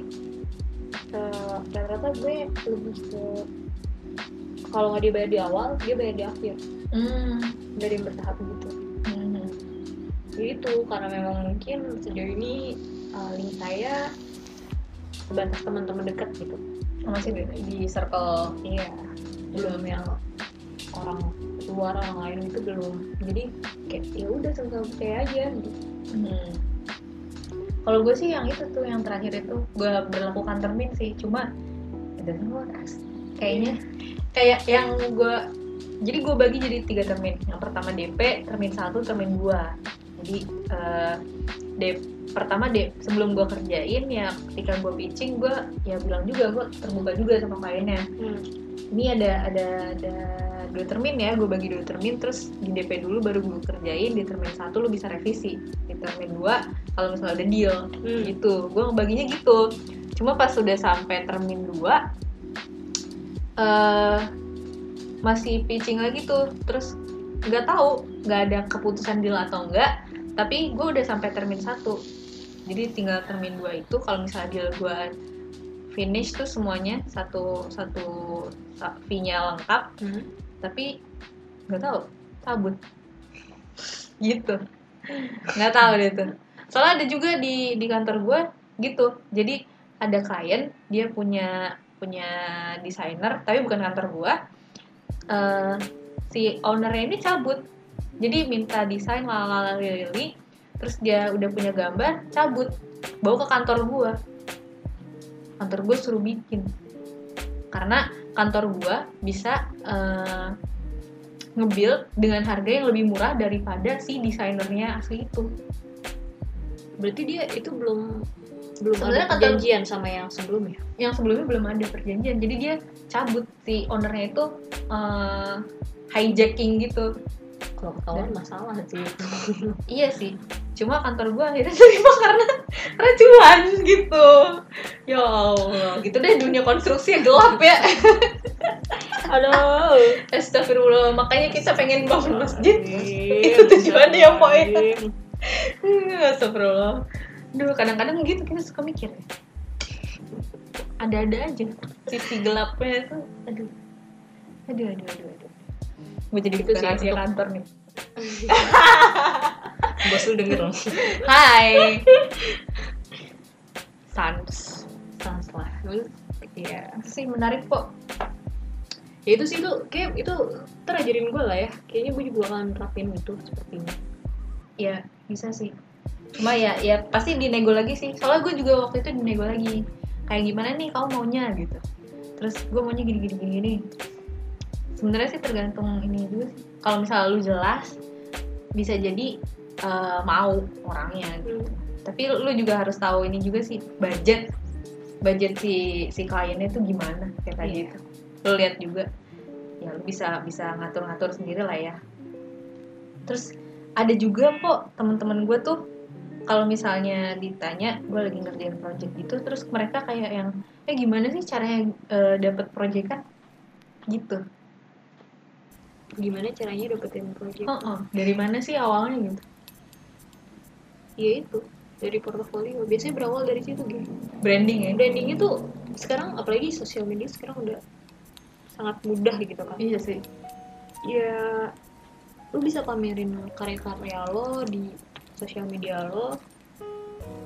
eh, rata-rata gue lebih ke kalau nggak dibayar di awal, dia bayar di akhir hmm. dari yang bertahap gitu. hmm. Gitu karena memang mungkin sejauh ini uh, link saya sebatas teman-teman dekat gitu. masih di, di circle Iya, belum yang orang luar orang lain itu belum. Jadi kayak ya udah sama-sama percaya aja gitu. Hmm. Kalau gue sih yang itu tuh yang terakhir itu gue berlakukan termin sih, cuma work as- Kayaknya kayak yang gue jadi gue bagi jadi tiga termin. Yang pertama DP, termin satu, termin dua. Jadi eh, D pertama D sebelum gue kerjain ya ketika gue pitching gue ya bilang juga gue terbuka juga sama kliennya Hmm. Ini ada ada ada dua termin ya gue bagi dua termin terus di DP dulu baru gue kerjain di termin satu lu bisa revisi. Di termin dua kalau misalnya ada deal Hmm. gitu. Gue ngebaginya gitu. Cuma pas sudah sampai termin dua eh masih pitching lagi tuh. Terus nggak tahu nggak ada keputusan deal atau enggak tapi gue udah sampai termin satu. Jadi tinggal termin dua itu kalau misalnya deal gue finish tuh semuanya satu satu fee-nya lengkap. Hmm. tapi nggak tahu cabut *laughs* gitu. Nggak tahu deh tuh. Soalnya ada juga di di kantor gue gitu. Jadi ada klien dia punya punya desainer tapi bukan kantor gue Eh, si ownernya ini cabut. Jadi minta desain lalala lili terus dia udah punya gambar cabut. Bawa ke kantor gua kantor gue suruh bikin. Karena kantor gua bisa eh, nge-build dengan harga yang lebih murah daripada si desainernya asli itu. Berarti dia itu belum belum Sebenarnya ada perjanjian sama yang sebelumnya? Yang sebelumnya belum ada perjanjian. Jadi dia cabut si ownernya itu eh, hijacking gitu kalau ketahuan masalah sih. *laughs* Iya sih. Cuma kantor gua akhirnya terima *laughs* karena karena cuan gitu. Ya Allah gitu deh dunia konstruksi yang gelap ya. *laughs* Aduh. Astagfirullah makanya kita pengen bangun masjid. Itu tujuannya ya. Poin Astagfirullah. Duh kadang-kadang gitu kita suka mikir. Ada-ada aja. Sisi gelapnya itu aduh. Aduh aduh aduh aduh gue jadi Itu bukan sih rahasia untuk- kantor nih. *laughs* Bos lu denger loh Hai. Sans. Sans lah. Iya sih menarik kok. Ya itu sih itu kayak itu terajarin gue lah ya. Kayaknya gue juga akan terapin itu sepertinya. Ya bisa sih. Cuma ya ya pasti dinego lagi sih. Soalnya gue juga waktu itu dinego lagi. Kayak gimana nih kamu maunya gitu. Terus gue maunya gini gini gini gini sebenarnya sih tergantung ini juga sih. Kalau misalnya lu jelas bisa jadi eh, mau orangnya gitu. Tapi lu juga harus tahu ini juga sih budget. Budget si si kliennya tuh gimana kayak tadi Iya. itu. Lu lihat juga. Ya lu bisa bisa ngatur-ngatur sendiri lah ya. Terus ada juga kok teman-teman gue tuh kalau misalnya ditanya gue lagi ngerjain project gitu terus mereka kayak yang eh gimana sih caranya eh, dapet project kan gitu gimana caranya dapetin project oh, oh. dari mana sih awalnya gitu? Ya itu. Dari portofolio. Biasanya berawal dari situ gitu branding ya? Branding itu sekarang apalagi sosial media sekarang udah sangat mudah gitu kan. Iya sih. Ya lu bisa pamerin karya-karya lo di sosial media lo.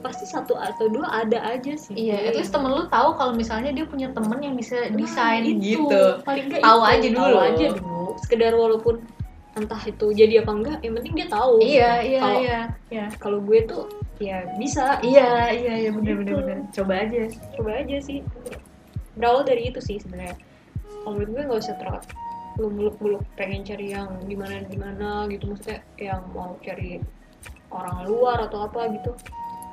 Pasti satu atau dua ada aja sih. Iya at least temen lu tahu kalau misalnya dia punya temen yang bisa desain Nah, itu. gitu. Paling nggak Tahu itu. aja dulu. tahu aja dulu sekedar walaupun entah itu jadi apa enggak yang penting dia tahu. Iya iya kalau iya iya. kalau gue tuh ya bisa. Iya iya iya bener bener Gitu. bener. Coba aja. Coba aja sih. Berawal dari itu sih sebenarnya. Kalau menurut gue nggak usah terlalu lu muluk-muluk pengen cari yang di mana di mana gitu. Maksudnya yang mau cari orang luar atau apa gitu.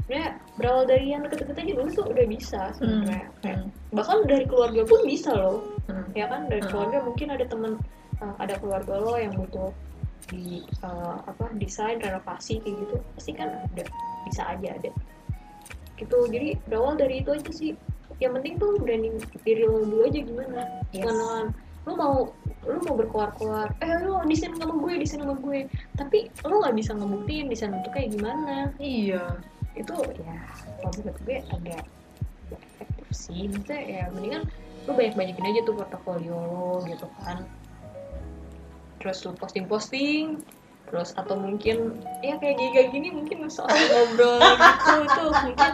Sebenarnya berawal dari yang deket-deket aja dulu tuh udah bisa sebenarnya. Kayak- Hmm. bahkan dari keluarga pun bisa loh. Hmm. ya kan dari Hmm. keluarga mungkin ada temen uh, ada keluarga lo yang butuh di uh, apa desain renovasi kayak gitu pasti kan ada bisa aja ada. Gitu jadi berawal dari itu aja sih. Yang penting tuh branding diri lo dulu aja gimana. Yes. Mengenalan lo mau lo mau berkoar-koar eh lo desain sama gue desain sama gue. Tapi lo nggak bisa ngebuktiin desain itu kayak gimana. Iya. Itu ya kalau menurut gue agak agak efektif sih. Maksudnya ya mendingan lu banyak-banyakin aja tuh portofolio lo gitu kan terus lu posting-posting terus atau mungkin ya kayak kayak gini mungkin soal ngobrol *laughs* gitu tuh mungkin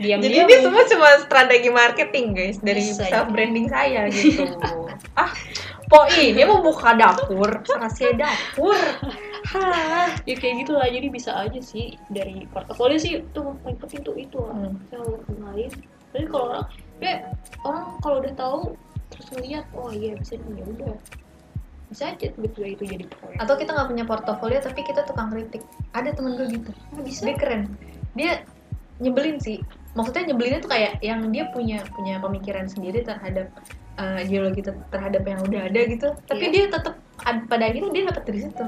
diam jadi ini semua cuma strategi marketing guys dari Bisa, self ya. branding saya *laughs* gitu ah poi dia mau buka dapur rahasia dapur Hah. ya kayak gitu lah jadi bisa aja sih dari portofolio sih tuh paling penting tuh itu lah Hmm. lo kenalin tapi kalau orang ya orang kalau udah tahu terus ngeliat oh iya bisa nih ya udah bisa aja tiba-tiba itu jadi proyek atau kita nggak punya portofolio tapi kita tukang kritik. Ada temen gue gitu. Nah, bisa? Dia keren. Dia nyebelin sih. Maksudnya nyebelinnya tuh kayak yang dia punya punya pemikiran sendiri terhadap uh, ideologi ter- terhadap yang udah ada gitu. Tapi Iya. dia tetap pada akhirnya dia dapat dari situ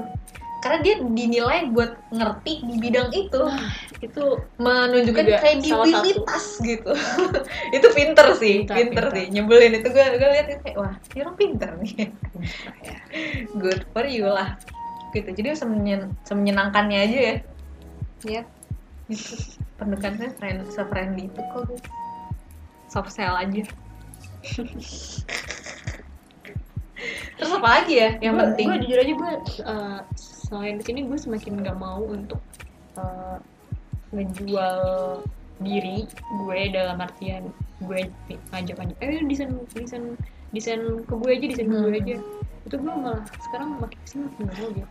karena dia dinilai buat ngerti di bidang itu. Itu menunjukkan kredibilitas gitu. *laughs* Itu pinter sih Pinter, pinter, pinter. sih. Nyebelin itu. Gue gue lihat kayak wah dia orang pinter nih. *laughs* Ya. Good for you lah. Gitu. Jadi semenyen, semenyenangkannya aja ya. Yep. gitu *laughs* friend se-friendly itu kok. Guys. soft sell aja. Terus apa lagi ya yang Gua- penting? gue jujur aja gue uh, selain di sini gue semakin nggak mau untuk uh, ngejual diri gue dalam artian gue ngajak ngajak eh desain desain desain ke gue aja desain ke gue Hmm. aja. Itu gue malah sekarang makin ke sini makin nggak mau gitu.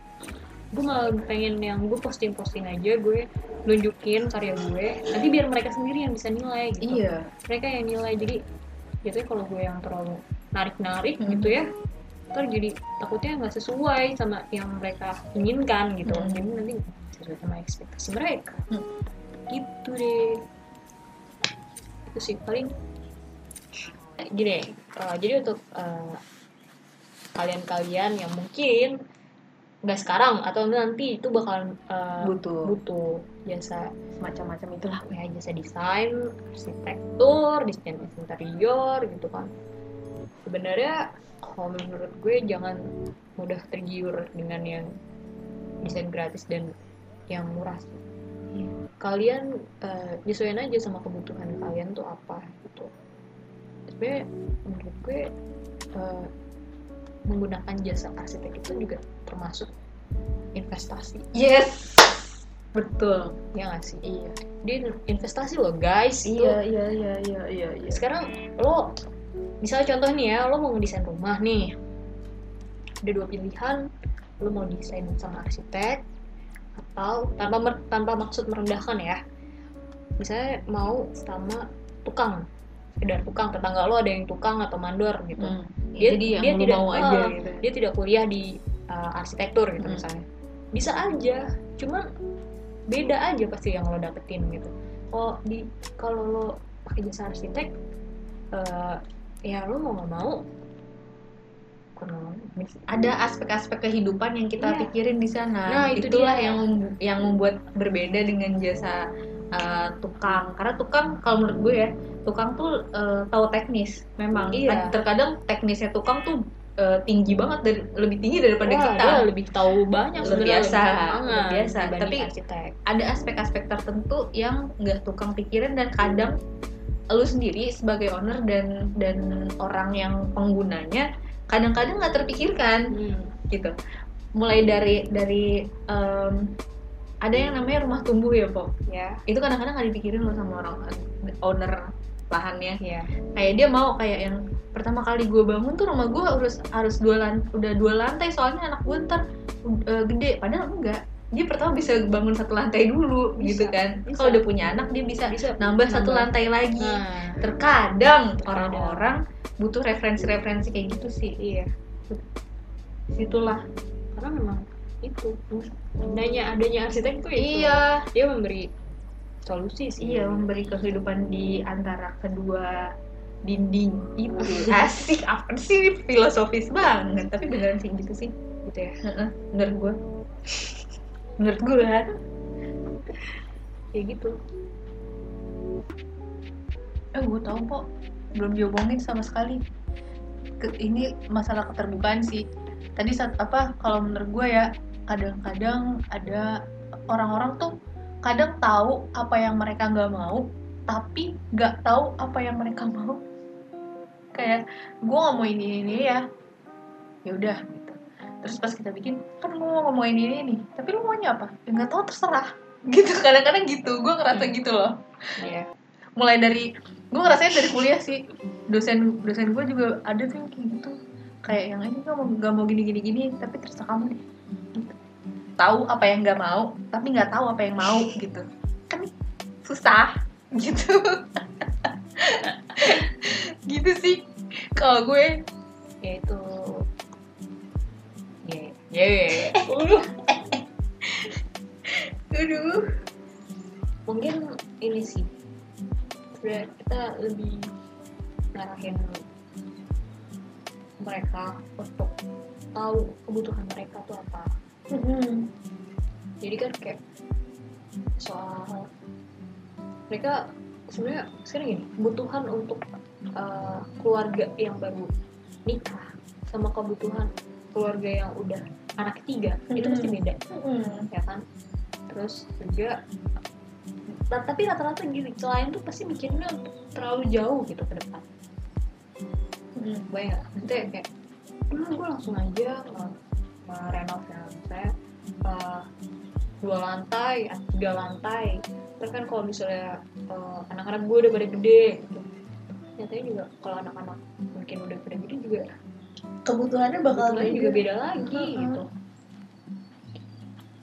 Gue malah pengen yang gue posting posting aja gue nunjukin karya gue nanti biar mereka sendiri yang bisa nilai gitu. Iya. Mereka yang nilai. Jadi jatuhnya kalau gue yang terlalu narik narik Hmm. gitu ya ntar jadi takutnya nggak sesuai sama yang mereka inginkan gitu. Hmm. jadi nanti sesuai sama ekspektasi mereka. Hmm. gitu deh. Itu sih paling gini eh, jadi untuk eh, kalian-kalian yang mungkin nggak sekarang atau nanti itu bakalan eh, butuh. butuh jasa macam-macam itulah ya jasa desain arsitektur desain interior gitu kan sebenarnya kalau menurut gue jangan mudah tergiur dengan yang desain gratis dan yang murah sih. kalian eh, nyesuaiin aja sama kebutuhan kalian tuh apa gitu. Sebenarnya menurut gue eh, menggunakan jasa arsitek itu juga termasuk investasi. Yes! Betul. Ya nggak sih? Iya. Dia investasi loh guys itu iya iya iya iya iya iya. Sekarang lo misalnya contoh nih ya lo mau ngedesain rumah nih. Ada dua pilihan. Lo mau desain sama arsitek atau tanpa tanpa maksud merendahkan ya. Misalnya mau sama tukang sekedar tukang tetangga lo ada yang tukang atau mandor gitu. Hmm. Dia- jadi dia tidak- mau aja gitu dia tidak kuliah di uh, arsitektur gitu Hmm. misalnya. Bisa aja cuman beda aja pasti yang lo dapetin gitu. Kalau di kalau lo pakai jasa arsitek uh, ya lo mau nggak mau ada aspek-aspek kehidupan yang kita Iya. pikirin di sana. Nah, itu Itulah dia. yang yang membuat berbeda dengan jasa uh, tukang. Karena tukang kalau menurut gue ya, tukang tuh uh, tahu teknis. Memang Iya. Ter- terkadang teknisnya tukang tuh uh, tinggi banget dari lebih tinggi daripada Wah, kita. lebih tahu banyak sebenarnya, biasa, lebih biasa. Tapi- arsitek Ada aspek-aspek tertentu yang nggak tukang pikirin dan kadang lu sendiri sebagai owner dan dan orang yang penggunanya kadang-kadang nggak terpikirkan. Hmm. gitu. Mulai dari dari em, ada yang namanya rumah tumbuh ya pok ya. Itu kadang-kadang nggak dipikirin loh sama orang owner lahannya. Ya kayak dia mau kayak yang pertama kali gue bangun tuh rumah gue harus harus dua lantai udah dua lantai soalnya anak gue ntar uh, gede. Padahal enggak dia pertama bisa bangun satu lantai dulu Bisa, gitu kan. kalau udah punya anak dia bisa, Bisa nambah satu nambah. lantai lagi. Nah. Terkadang orang-orang butuh referensi-referensi kayak gitu sih. Iya. Situlah. Karena memang itu adanya adanya arsitek itu iya. Dia memberi solusi sih. Iya, memberi kehidupan di antara kedua dinding. Itu. Asik, apa sih? Filosofis banget, tapi beneran sih gitu sih. gitu ya. Menurut gue. Menurut gue kayak gitu. Eh gue tau kok. Belum diomongin sama sekali. Ke- ini masalah keterbukaan sih. Tadi saat apa kalau menurut gue ya kadang-kadang ada orang-orang tuh kadang tahu apa yang mereka nggak mau tapi nggak tahu apa yang mereka *laughs* mau. Kayak gue nggak mau ini ini ya. Ya udah terus pas kita bikin kan gue mau ngomongin ini nih tapi lu maunya apa? Ya nggak tahu terserah. *laughs* Gitu. Kadang-kadang gitu gue ngerasa Hmm. gitu loh. Iya. mulai dari gue ngerasain dari kuliah sih. Dosen dosen gue juga ada tuh yang kayak gitu. Kayak yang ini gak mau gak mau gini gini gini tapi terserah kamu deh. Gitu. tahu apa yang nggak mau tapi nggak tahu apa yang mau gitu. Kan susah *laughs* gitu. Gitu sih kalau gue. Ya itu ya ya ya, ya. Aduh. aduh mungkin ini sih sebenarnya kita lebih ngarahin mereka untuk tahu kebutuhan mereka tuh apa jadi kan kayak soal mereka sebenarnya sekarang gini kebutuhan untuk uh, keluarga yang baru nikah sama kebutuhan keluarga yang udah anak ketiga. Itu pasti beda. Ya kan? Terus juga ta- tapi rata-rata gini klien tuh pasti mikirnya terlalu jauh gitu ke depan. Bayang nggak? nanti kayak udah gue langsung aja ngerenov yang saya uh, dua lantai atau tiga lantai. Terus kan kalau misalnya uh, anak-anak gue udah pada gede gitu. Nyatanya juga kalau anak-anak mungkin udah pada gede juga kebutuhannya bakal kebutuhannya juga beda lagi Mm-mm. gitu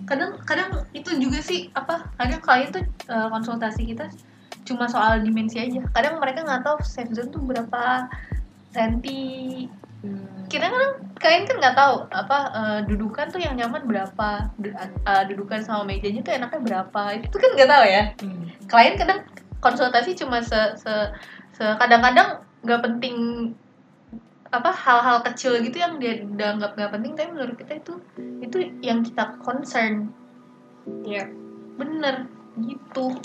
kadang kadang itu juga sih apa kadang klien tuh eh, konsultasi kita cuma soal dimensi aja kadang mereka nggak tahu safe zone tuh berapa senti Hmm. kita kan kalian kan nggak tahu apa eh, dudukan tuh yang nyaman berapa Du- eh, dudukan sama mejanya tuh enaknya berapa itu kan nggak tahu ya Hmm. klien kadang konsultasi cuma se se, se- kadang-kadang nggak penting apa hal-hal kecil gitu yang dia dianggap nggak penting tapi menurut kita itu itu yang kita concern. Iya. bener gitu.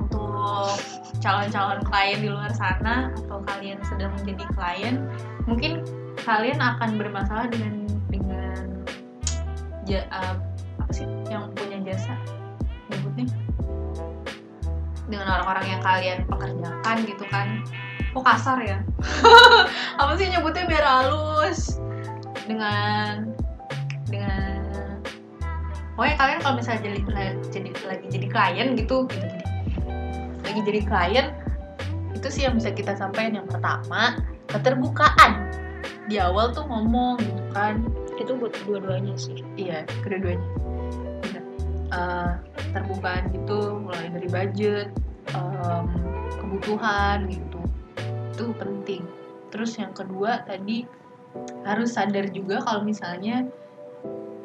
Untuk calon-calon klien di luar sana atau kalian sedang menjadi klien mungkin kalian akan bermasalah dengan dengan ja, uh, apa sih yang punya jasa nyebutnya? Dengan orang-orang yang kalian pekerjakan gitu kan kok kasar ya? *laughs* Apa sih nyebutnya biar halus? Dengan dengan pokoknya kalian kalau misalnya jadi jadi lagi jadi klien gitu gitu jadi lagi jadi klien itu sih yang bisa kita sampaikan. Yang pertama keterbukaan. Di awal tuh ngomong gitu kan? Itu buat dua-duanya sih. iya kedua-duanya. Bener. Eh, keterbukaan gitu mulai dari budget em, kebutuhan gitu itu penting. Terus yang kedua tadi harus sadar juga kalau misalnya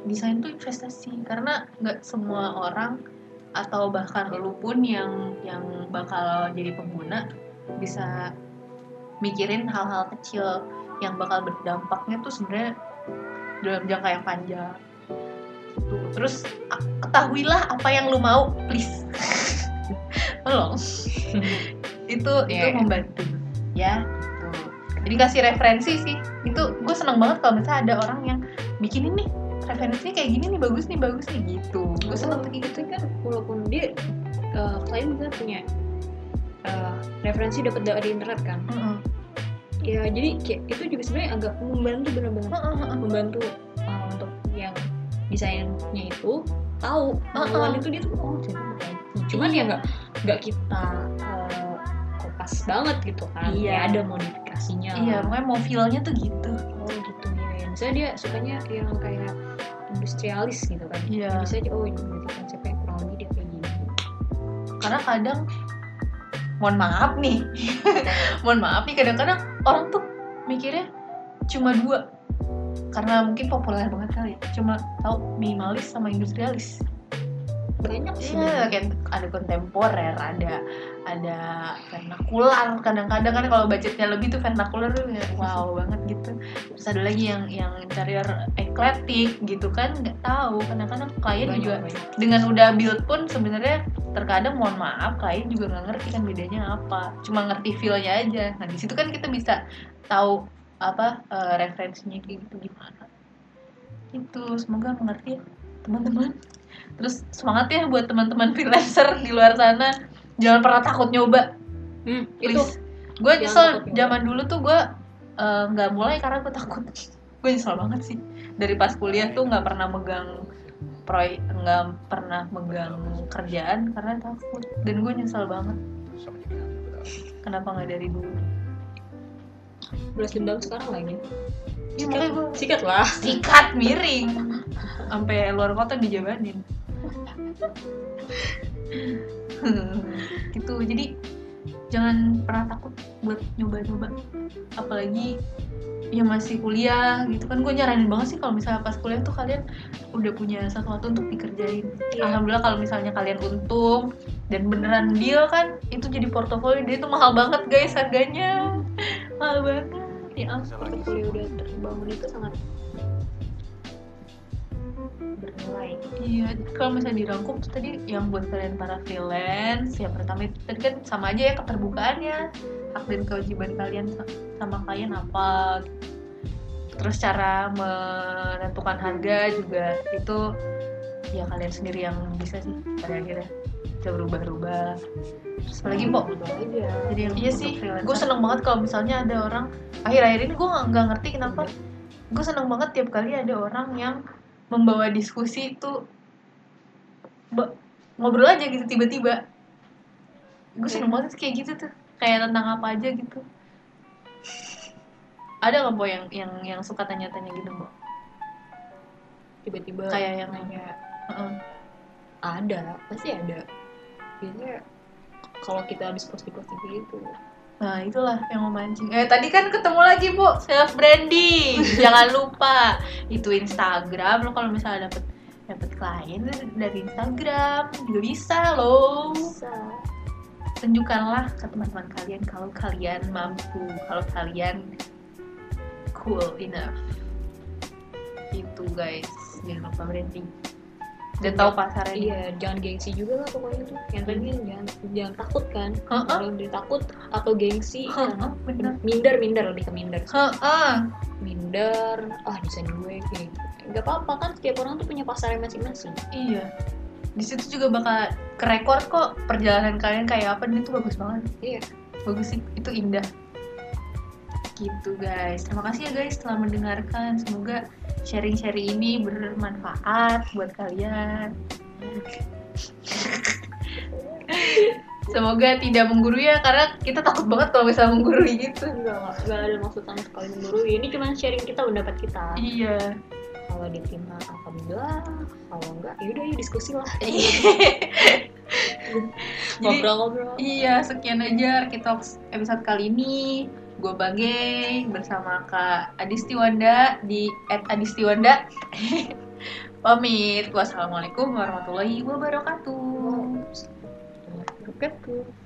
desain itu investasi. Karena nggak semua orang atau bahkan lu pun yang yang bakal jadi pengguna bisa mikirin hal-hal kecil yang bakal berdampaknya tuh sebenarnya dalam jangka yang panjang. Tuh. terus ketahuilah apa yang lu mau please. *laughs* Tolong. *laughs* Itu itu Yeah. membantu ya gitu. jadi kasih referensi sih itu gue seneng banget kalau misalnya ada orang yang bikin ini referensinya kayak gini nih bagus nih bagus nih gitu gue seneng kayak gitu kan walaupun dia uh, klien bisa punya uh, referensi dapat dari internet kan Heeh. ya jadi kayak itu juga sebenarnya agak membantu benar-benar Heeh, heeh. membantu uh, untuk yang desainnya itu tahu kemauan itu dia tuh oh jadi cuman ya Iya. nggak nggak kita uh, kopas banget gitu kan Iya. ya ada modifikasinya iya pokoknya mau feelnya tuh gitu oh gitu ya ya. misalnya dia sukanya yang kayak industrialis gitu kan Iya. bisa aja oh ini berarti konsepnya kurang lebih dia kayak gini karena kadang mohon maaf nih *laughs* mohon maaf nih kadang-kadang orang tuh mikirnya cuma dua karena mungkin populer banget kali ya. cuma tahu minimalis sama industrialis banyak sih Iya, kayak ada kontemporer, ada ada vernakular. Kadang-kadang kan kalau budgetnya lebih tuh vernakular tuh wow banget gitu. Terus ada lagi yang yang interior eclectic gitu kan nggak tahu. Kadang-kadang klien Banyak, juga banyak. dengan udah build pun sebenarnya terkadang mohon maaf klien juga nggak ngerti kan bedanya apa. Cuma ngerti feel-nya aja. Nah di situ kan kita bisa tahu apa eh, referensinya kayak gitu gimana. Itu semoga mengerti ya teman-teman. Terus semangat ya buat teman-teman freelancer di luar sana. Jangan pernah takut nyoba. Hmm, itu. Gue nyesel zaman dulu tuh gue eh, nggak mulai karena gue takut. *laughs* gue nyesel banget sih. Dari pas kuliah tuh nggak pernah megang proyek, nggak pernah megang kerjaan karena takut. Dan gue nyesel banget. Kenapa nggak dari dulu? belas dendam sekarang lagi Ya, makanya gue sikat lah sikat miring sampai luar kota dijabanin *laughs* gitu jadi jangan pernah takut buat nyoba-nyoba. Apalagi yang masih kuliah gitu. Kan gue nyaranin banget sih kalau misalnya pas kuliah tuh kalian udah punya sesuatu untuk dikerjain. Iya. alhamdulillah kalau misalnya kalian untung dan beneran deal kan itu jadi portofolio. Dia tuh mahal banget guys harganya. Mahal banget. Ya portofolio udah terbangun itu sangat bernilai Iya, kalau misalnya dirangkum tuh tadi yang buat kalian para freelance, yang pertama itu tadi kan sama aja ya keterbukaannya, hak dan kewajiban kalian sa- sama klien apa. Terus cara menentukan harga juga itu ya kalian sendiri yang bisa sih pada akhirnya bisa berubah-ubah. Terus apalagi Mbok? aja Jadi yang Iya sih, gue seneng banget kalau misalnya ada orang akhir-akhir ini gue nggak ngerti kenapa gue seneng banget tiap kali ada orang yang membawa diskusi itu ngobrol aja gitu tiba-tiba. Gue seneng banget kayak gitu tuh. Kayak tentang apa aja gitu. Ada nggak Bo yang yang yang suka tanya-tanya gitu Bo? tiba-tiba Kayak yang- nanya. Heeh. ada pasti ada. Biasanya kalau kita habis posting-posting gitu Nah itulah yang memancing. Eh tadi kan ketemu lagi bu self branding. *laughs* Jangan lupa itu Instagram lo kalau misalnya dapet dapet klien dari Instagram juga bisa loh. bisa Tunjukkanlah ke teman-teman kalian kalau kalian mampu, kalau kalian cool enough. Itu guys, jangan lupa branding. Dan tahu pasarnya. iya jangan gengsi juga lah pokoknya tuh yang tadi kan jangan jangan takut kan Heeh. kalau dia takut atau gengsi kan bener. minder minder lebih ke minder sih. Heeh. minder ah desain gue kayak nggak apa-apa kan setiap orang tuh punya pasarnya masing-masing Iya. Di situ juga bakal kerekor kok perjalanan kalian kayak apa dan itu bagus banget. iya Bagus sih, itu indah. Gitu guys. Terima kasih ya guys telah mendengarkan. Semoga sharing-sharing ini bermanfaat buat kalian. Semoga tidak menggurui ya karena kita takut banget kalau misalnya menggurui gitu. enggak enggak ada maksud sama sekali menggurui ini cuma sharing kita pendapat kita Iya. kalau diterima alhamdulillah kalau enggak yaudah yuk diskusi lah ngobrol-ngobrol Iya, sekian aja kita episode kali ini. Gue Bage bersama Kak Adistiwanda di @adistiwanda. *laughs* Pamit. Wassalamualaikum warahmatullahi wabarakatuh. Wabarakatuh.